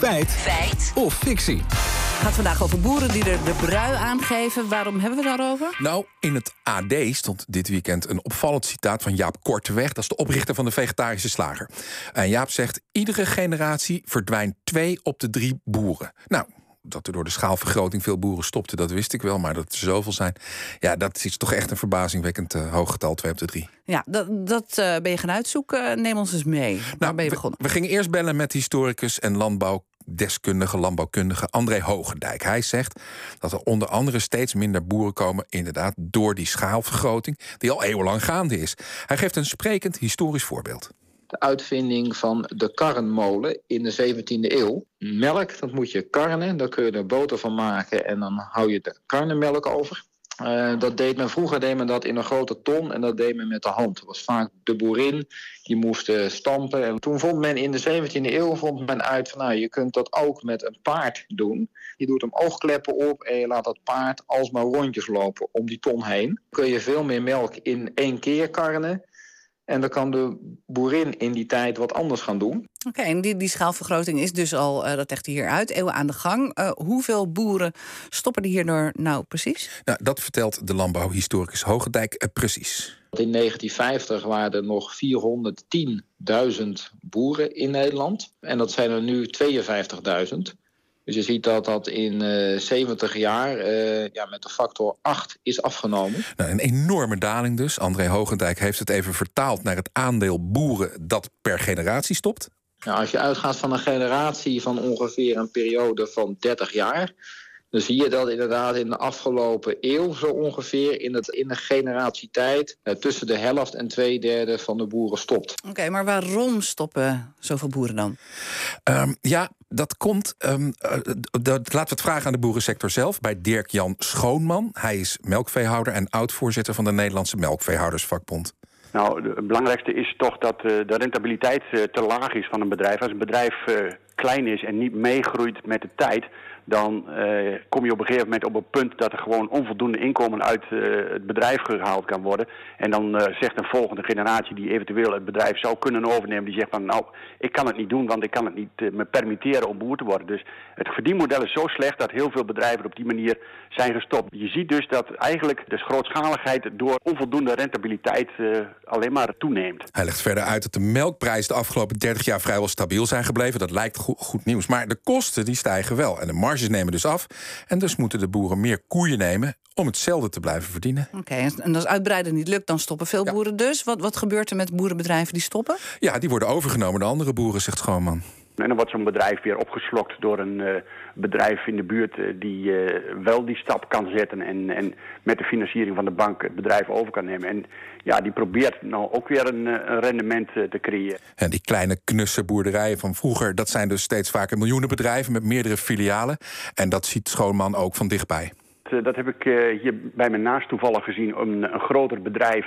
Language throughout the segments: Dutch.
Feit. Feit. Of fictie. Het gaat vandaag over boeren die er de brui aangeven. Waarom hebben we het daarover? Nou, in het AD stond dit weekend een opvallend citaat van Jaap Korteweg. Dat is de oprichter van de vegetarische slager. En Jaap zegt: iedere generatie verdwijnt twee op de drie boeren. Nou. Dat er door de schaalvergroting veel boeren stopten, dat wist ik wel. Maar dat er zoveel zijn, ja, dat is toch echt een verbazingwekkend uh, hoog getal, 2 op de 3. Ja, dat, dat uh, ben je gaan uitzoeken. Neem ons eens mee. Waar nou, ben je begonnen? We, we gingen eerst bellen met historicus en landbouw deskundige, landbouwkundige André Hogendijk. Hij zegt dat er onder andere steeds minder boeren komen, inderdaad, door die schaalvergroting, die al eeuwenlang gaande is. Hij geeft een sprekend historisch voorbeeld. De uitvinding van de karrenmolen in de 17e eeuw. Melk, dat moet je karnen, daar kun je er boter van maken en dan hou je de karnemelk over. Uh, dat deed men vroeger deed men dat in een grote ton en dat deed men met de hand. Dat was vaak de boerin die moest stampen. En toen vond men in de 17e eeuw vond men uit van nou, je kunt dat ook met een paard doen. Je doet hem oogkleppen op en je laat dat paard alsmaar rondjes lopen om die ton heen. Dan kun je veel meer melk in één keer karnen. En dan kan de boerin in die tijd wat anders gaan doen. Oké, okay, en die, die schaalvergroting is dus al, uh, dat legt hij hier uit, eeuwen aan de gang. Uh, hoeveel boeren stoppen er hierdoor nou precies? Nou, dat vertelt de landbouwhistoricus Hogendijk uh, precies. In 1950 waren er nog 410.000 boeren in Nederland. En dat zijn er nu 52.000. Dus je ziet dat dat in uh, 70 jaar uh, ja, met de factor 8 is afgenomen. Nou, een enorme daling dus. André Hogendijk heeft het even vertaald naar het aandeel boeren dat per generatie stopt. Nou, als je uitgaat van een generatie van ongeveer een periode van 30 jaar... dan zie je dat inderdaad in de afgelopen eeuw zo ongeveer... in, het, in de generatietijd uh, tussen de helft en twee derde van de boeren stopt. Oké, okay, maar waarom stoppen zoveel boeren dan? Um, ja, dat komt. Um, dat, laten we het vragen aan de boerensector zelf. Bij Dirk-Jan Schoonman. Hij is melkveehouder en oud-voorzitter van de Nederlandse Melkveehoudersvakbond. Nou, het belangrijkste is toch dat uh, de rentabiliteit uh, te laag is van een bedrijf. Als een bedrijf klein is en niet meegroeit met de tijd, dan uh, kom je op een gegeven moment op een punt dat er gewoon onvoldoende inkomen uit uh, het bedrijf gehaald kan worden. En dan uh, zegt een volgende generatie die eventueel het bedrijf zou kunnen overnemen, die zegt van nou, ik kan het niet doen, want ik kan het niet me permitteren om boer te worden. Dus het verdienmodel is zo slecht dat heel veel bedrijven op die manier zijn gestopt. Je ziet dus dat eigenlijk de grootschaligheid door onvoldoende rentabiliteit alleen maar toeneemt. Hij legt verder uit dat de melkprijzen de afgelopen 30 jaar vrijwel stabiel zijn gebleven. Dat lijkt goed, nieuws. Maar de kosten die stijgen wel. En de marges nemen dus af. En dus moeten de boeren meer koeien nemen om hetzelfde te blijven verdienen. Oké, okay, en als uitbreiden niet lukt, dan stoppen veel ja. boeren dus. Wat, wat gebeurt er met boerenbedrijven die stoppen? Ja, die worden overgenomen door andere boeren, zegt Schoonman. En dan wordt zo'n bedrijf weer opgeslokt door een uh, bedrijf in de buurt uh, die uh, wel die stap kan zetten en, en met de financiering van de bank het bedrijf over kan nemen. En ja, die probeert nou ook weer een, een rendement te creëren. En die kleine knusse boerderijen van vroeger, dat zijn dus steeds vaker miljoenenbedrijven met meerdere filialen. En dat ziet Schoonman ook van dichtbij. Dat heb ik hier bij mijn naast toevallig gezien, een, een groter bedrijf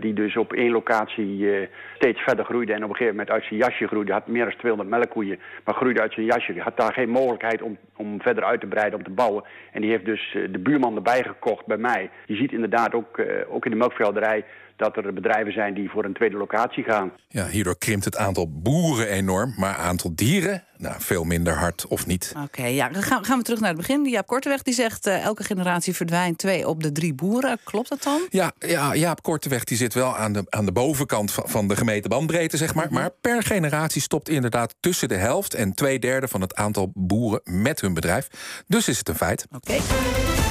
die dus op één locatie uh, steeds verder groeide en op een gegeven moment uit zijn jasje groeide. Had meer dan 200 melkkoeien, maar groeide uit zijn jasje. Had daar geen mogelijkheid om, om verder uit te breiden, om te bouwen. En die heeft dus uh, de buurman erbij gekocht bij mij. Je ziet inderdaad ook, ook in de melkveehouderij dat er bedrijven zijn die voor een tweede locatie gaan. Ja, hierdoor krimpt het aantal boeren enorm, maar aantal dieren nou, veel minder hard of niet. Oké, okay, ja, dan gaan, gaan, we terug naar het begin. Jaap Korteweg die zegt uh, elke generatie verdwijnt twee op de drie boeren. Klopt dat dan? Ja, ja Jaap Korteweg die zit wel aan de, aan de bovenkant van, van de gemeten bandbreedte, zeg maar. Maar per generatie stopt inderdaad tussen de helft en twee derde van het aantal boeren met hun bedrijf. Dus is het een feit. Oké. Okay.